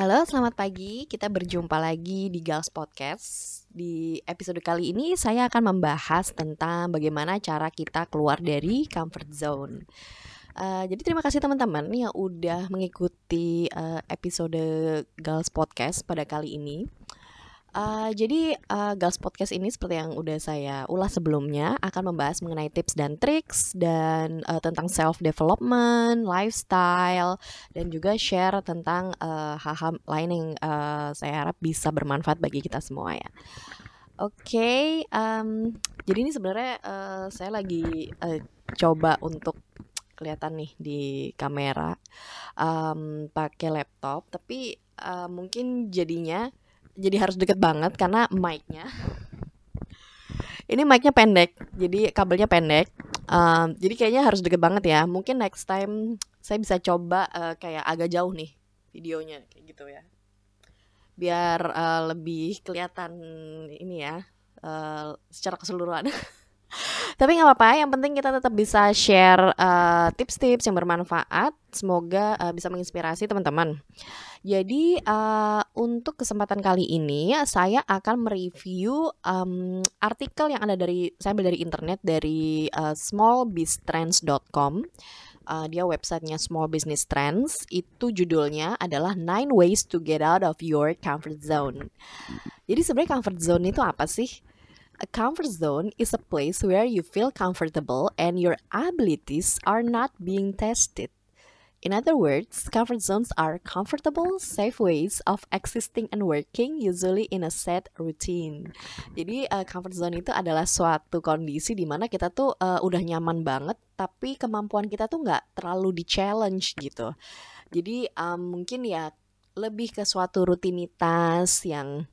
Halo, selamat pagi. Kita berjumpa lagi di Gals Podcast. Di episode kali ini saya akan membahas tentang bagaimana cara kita keluar dari comfort zone. Uh, jadi terima kasih teman-teman yang udah mengikuti uh, episode Gals Podcast pada kali ini. Uh, jadi uh, Gals Podcast ini seperti yang udah saya ulas sebelumnya akan membahas mengenai tips dan triks dan uh, tentang self development, lifestyle dan juga share tentang hal-hal uh, lain yang uh, saya harap bisa bermanfaat bagi kita semua ya. Oke, okay, um, jadi ini sebenarnya uh, saya lagi uh, coba untuk kelihatan nih di kamera um, pakai laptop, tapi uh, mungkin jadinya jadi harus deket banget karena mic-nya. Ini mic-nya pendek jadi kabelnya pendek. Um, jadi kayaknya harus deket banget ya. Mungkin next time saya bisa coba uh, kayak agak jauh nih videonya kayak gitu ya. Biar uh, lebih kelihatan ini ya uh, secara keseluruhan Tapi nggak apa-apa, yang penting kita tetap bisa share tips-tips uh, yang bermanfaat. Semoga uh, bisa menginspirasi teman-teman. Jadi uh, untuk kesempatan kali ini saya akan mereview um, artikel yang ada dari saya ambil dari internet dari uh, smallbiztrends.com. Uh, dia websitenya Small Business Trends. Itu judulnya adalah Nine Ways to Get Out of Your Comfort Zone. Jadi sebenarnya comfort zone itu apa sih? A comfort zone is a place where you feel comfortable and your abilities are not being tested. In other words, comfort zones are comfortable, safe ways of existing and working, usually in a set routine. Jadi uh, comfort zone itu adalah suatu kondisi di mana kita tuh uh, udah nyaman banget, tapi kemampuan kita tuh nggak terlalu di challenge gitu. Jadi um, mungkin ya lebih ke suatu rutinitas yang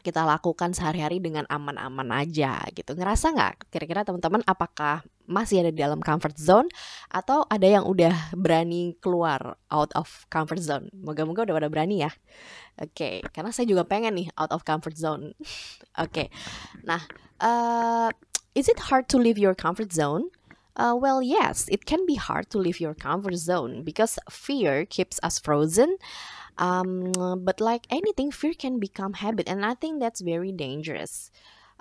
kita lakukan sehari-hari dengan aman-aman aja gitu. Ngerasa nggak kira-kira teman-teman apakah masih ada di dalam comfort zone atau ada yang udah berani keluar out of comfort zone? Moga-moga udah pada berani ya. Oke, okay, karena saya juga pengen nih out of comfort zone. Oke, okay. nah, uh, is it hard to leave your comfort zone? Uh, well, yes, it can be hard to leave your comfort zone because fear keeps us frozen. Um, but like anything, fear can become habit, and I think that's very dangerous.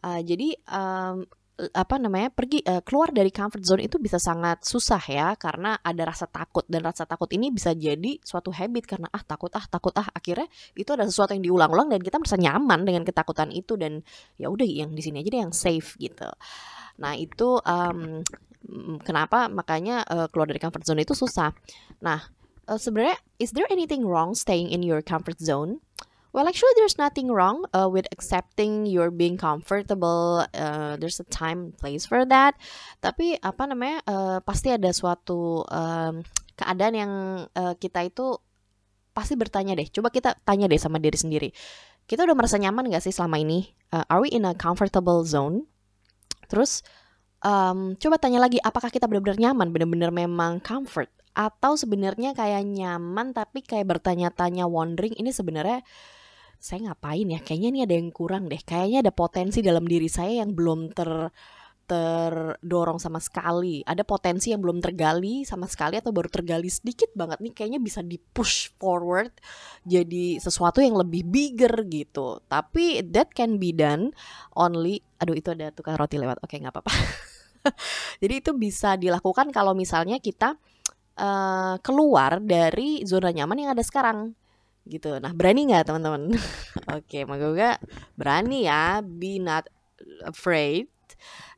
Uh, jadi um, apa namanya pergi uh, keluar dari comfort zone itu bisa sangat susah ya karena ada rasa takut dan rasa takut ini bisa jadi suatu habit karena ah takut ah takut ah akhirnya itu ada sesuatu yang diulang-ulang dan kita merasa nyaman dengan ketakutan itu dan ya udah yang di sini aja deh yang safe gitu. Nah itu um, kenapa makanya uh, keluar dari comfort zone itu susah. Nah uh, sebenarnya is there anything wrong staying in your comfort zone? Well, actually, there's nothing wrong uh, with accepting you're being comfortable. Uh, there's a time and place for that. Tapi apa namanya? Uh, pasti ada suatu um, keadaan yang uh, kita itu pasti bertanya deh. Coba kita tanya deh sama diri sendiri. Kita udah merasa nyaman gak sih selama ini? Uh, are we in a comfortable zone? Terus um, coba tanya lagi, apakah kita benar-benar nyaman, benar-benar memang comfort? Atau sebenarnya kayak nyaman tapi kayak bertanya-tanya wondering ini sebenarnya saya ngapain ya? Kayaknya ini ada yang kurang deh. Kayaknya ada potensi dalam diri saya yang belum ter terdorong sama sekali. Ada potensi yang belum tergali sama sekali atau baru tergali sedikit banget nih kayaknya bisa di push forward jadi sesuatu yang lebih bigger gitu. Tapi that can be done only aduh itu ada tukang roti lewat. Oke nggak apa-apa. Jadi itu bisa dilakukan kalau misalnya kita uh, keluar dari zona nyaman yang ada sekarang gitu. Nah, berani nggak teman-teman? Oke, okay, moga berani ya. Be not afraid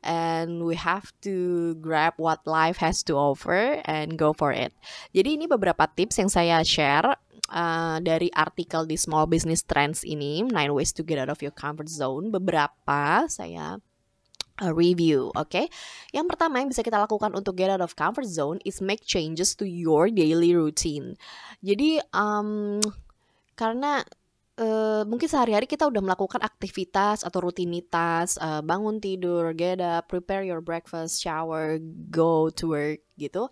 and we have to grab what life has to offer and go for it. Jadi ini beberapa tips yang saya share uh, dari artikel di Small Business Trends ini, Nine Ways to Get Out of Your Comfort Zone. Beberapa saya a review, oke? Okay? Yang pertama yang bisa kita lakukan untuk get out of comfort zone is make changes to your daily routine. Jadi um, karena uh, mungkin sehari-hari kita udah melakukan aktivitas atau rutinitas, uh, bangun tidur, get up, prepare your breakfast, shower, go to work gitu,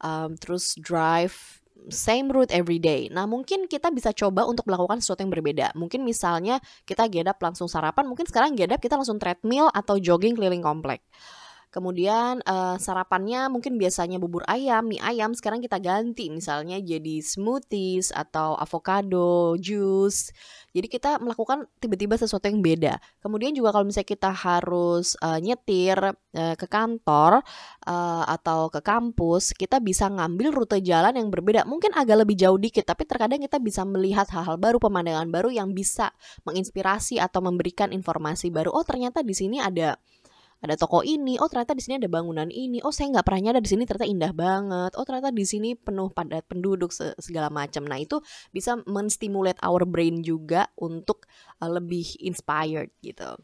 um, terus drive same route every day. Nah, mungkin kita bisa coba untuk melakukan sesuatu yang berbeda. Mungkin misalnya kita get up langsung sarapan, mungkin sekarang get up kita langsung treadmill atau jogging keliling komplek. Kemudian uh, sarapannya mungkin biasanya bubur ayam, mie ayam, sekarang kita ganti misalnya jadi smoothies atau avocado juice. Jadi kita melakukan tiba-tiba sesuatu yang beda. Kemudian juga kalau misalnya kita harus uh, nyetir uh, ke kantor uh, atau ke kampus, kita bisa ngambil rute jalan yang berbeda. Mungkin agak lebih jauh dikit, tapi terkadang kita bisa melihat hal-hal baru, pemandangan baru yang bisa menginspirasi atau memberikan informasi baru. Oh, ternyata di sini ada ada toko ini, oh ternyata di sini ada bangunan ini, oh saya nggak pernah nyadar di sini ternyata indah banget, oh ternyata di sini penuh padat penduduk segala macam. Nah itu bisa menstimulate our brain juga untuk uh, lebih inspired gitu.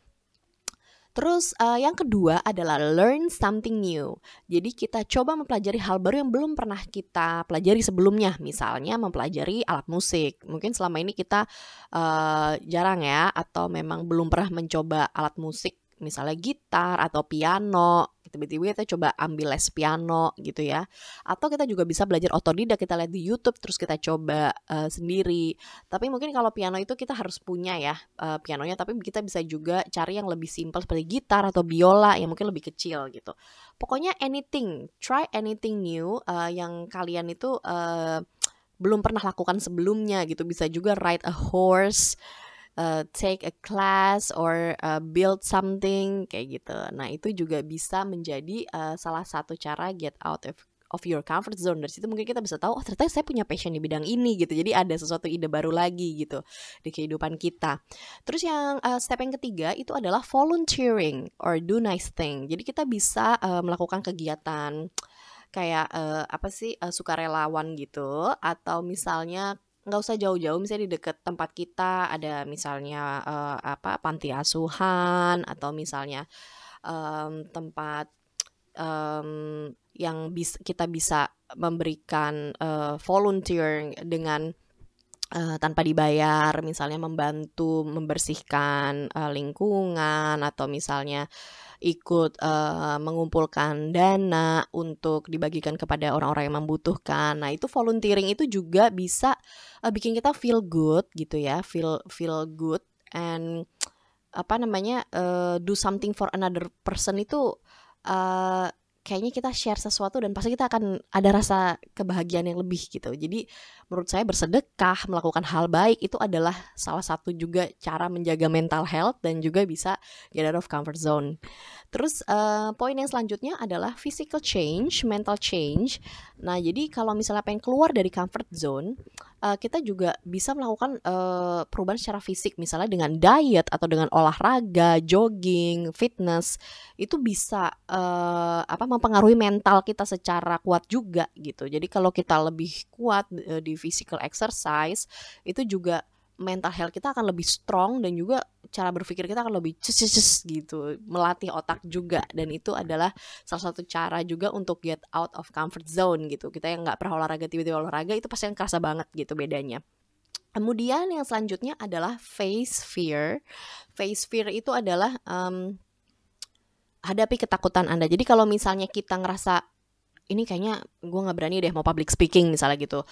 Terus uh, yang kedua adalah learn something new. Jadi kita coba mempelajari hal baru yang belum pernah kita pelajari sebelumnya. Misalnya mempelajari alat musik. Mungkin selama ini kita uh, jarang ya atau memang belum pernah mencoba alat musik misalnya gitar atau piano tiba-tiba kita coba ambil les piano gitu ya. Atau kita juga bisa belajar otodidak kita lihat di YouTube terus kita coba uh, sendiri. Tapi mungkin kalau piano itu kita harus punya ya uh, pianonya. Tapi kita bisa juga cari yang lebih simpel seperti gitar atau biola yang mungkin lebih kecil gitu. Pokoknya anything try anything new uh, yang kalian itu uh, belum pernah lakukan sebelumnya gitu. Bisa juga ride a horse uh, take a class or uh, build something kayak gitu. Nah, itu juga bisa menjadi uh, salah satu cara get out of of your comfort zone. Dari situ mungkin kita bisa tahu oh ternyata saya punya passion di bidang ini gitu. Jadi ada sesuatu ide baru lagi gitu di kehidupan kita. Terus yang uh, step yang ketiga itu adalah volunteering or do nice thing. Jadi kita bisa uh, melakukan kegiatan kayak uh, apa sih uh, sukarelawan gitu atau misalnya nggak usah jauh-jauh misalnya di dekat tempat kita ada misalnya uh, apa panti asuhan atau misalnya um, tempat um, yang bis, kita bisa memberikan uh, volunteer dengan uh, tanpa dibayar misalnya membantu membersihkan uh, lingkungan atau misalnya ikut uh, mengumpulkan dana untuk dibagikan kepada orang-orang yang membutuhkan. Nah, itu volunteering itu juga bisa uh, bikin kita feel good gitu ya, feel feel good and apa namanya uh, do something for another person itu uh, kayaknya kita share sesuatu dan pasti kita akan ada rasa kebahagiaan yang lebih gitu. Jadi menurut saya bersedekah, melakukan hal baik itu adalah salah satu juga cara menjaga mental health dan juga bisa get out of comfort zone. Terus uh, poin yang selanjutnya adalah physical change, mental change. Nah, jadi kalau misalnya pengen keluar dari comfort zone, uh, kita juga bisa melakukan uh, perubahan secara fisik misalnya dengan diet atau dengan olahraga, jogging, fitness itu bisa uh, apa mempengaruhi mental kita secara kuat juga gitu. Jadi kalau kita lebih kuat uh, di physical exercise itu juga mental health kita akan lebih strong dan juga cara berpikir kita akan lebih cus gitu. Melatih otak juga. Dan itu adalah salah satu cara juga untuk get out of comfort zone gitu. Kita yang nggak pernah olahraga tiba-tiba olahraga itu pasti yang kerasa banget gitu bedanya. Kemudian yang selanjutnya adalah face fear. Face fear itu adalah um, hadapi ketakutan anda. Jadi kalau misalnya kita ngerasa ini kayaknya gue nggak berani deh mau public speaking misalnya gitu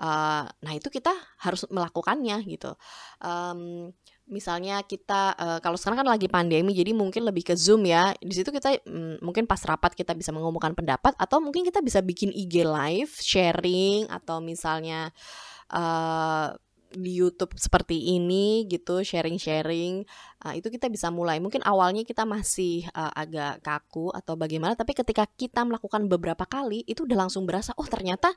uh, nah itu kita harus melakukannya gitu. Um, misalnya kita uh, kalau sekarang kan lagi pandemi jadi mungkin lebih ke zoom ya. Di situ kita um, mungkin pas rapat kita bisa mengumumkan pendapat atau mungkin kita bisa bikin IG live sharing atau misalnya uh, di YouTube seperti ini gitu sharing-sharing uh, itu kita bisa mulai. Mungkin awalnya kita masih uh, agak kaku atau bagaimana tapi ketika kita melakukan beberapa kali itu udah langsung berasa oh ternyata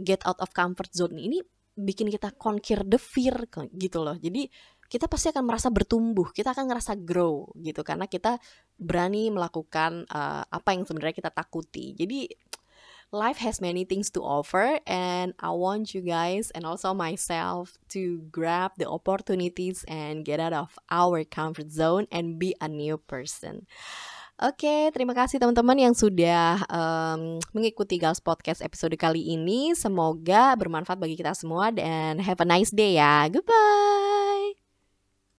get out of comfort zone ini bikin kita conquer the fear gitu loh. Jadi kita pasti akan merasa bertumbuh kita akan ngerasa grow gitu. Karena kita berani melakukan uh, apa yang sebenarnya kita takuti. Jadi life has many things to offer and I want you guys and also myself to grab the opportunities and get out of our comfort zone and be a new person. Oke, okay, terima kasih teman-teman yang sudah um, mengikuti Gals Podcast episode kali ini. Semoga bermanfaat bagi kita semua dan have a nice day ya. Goodbye.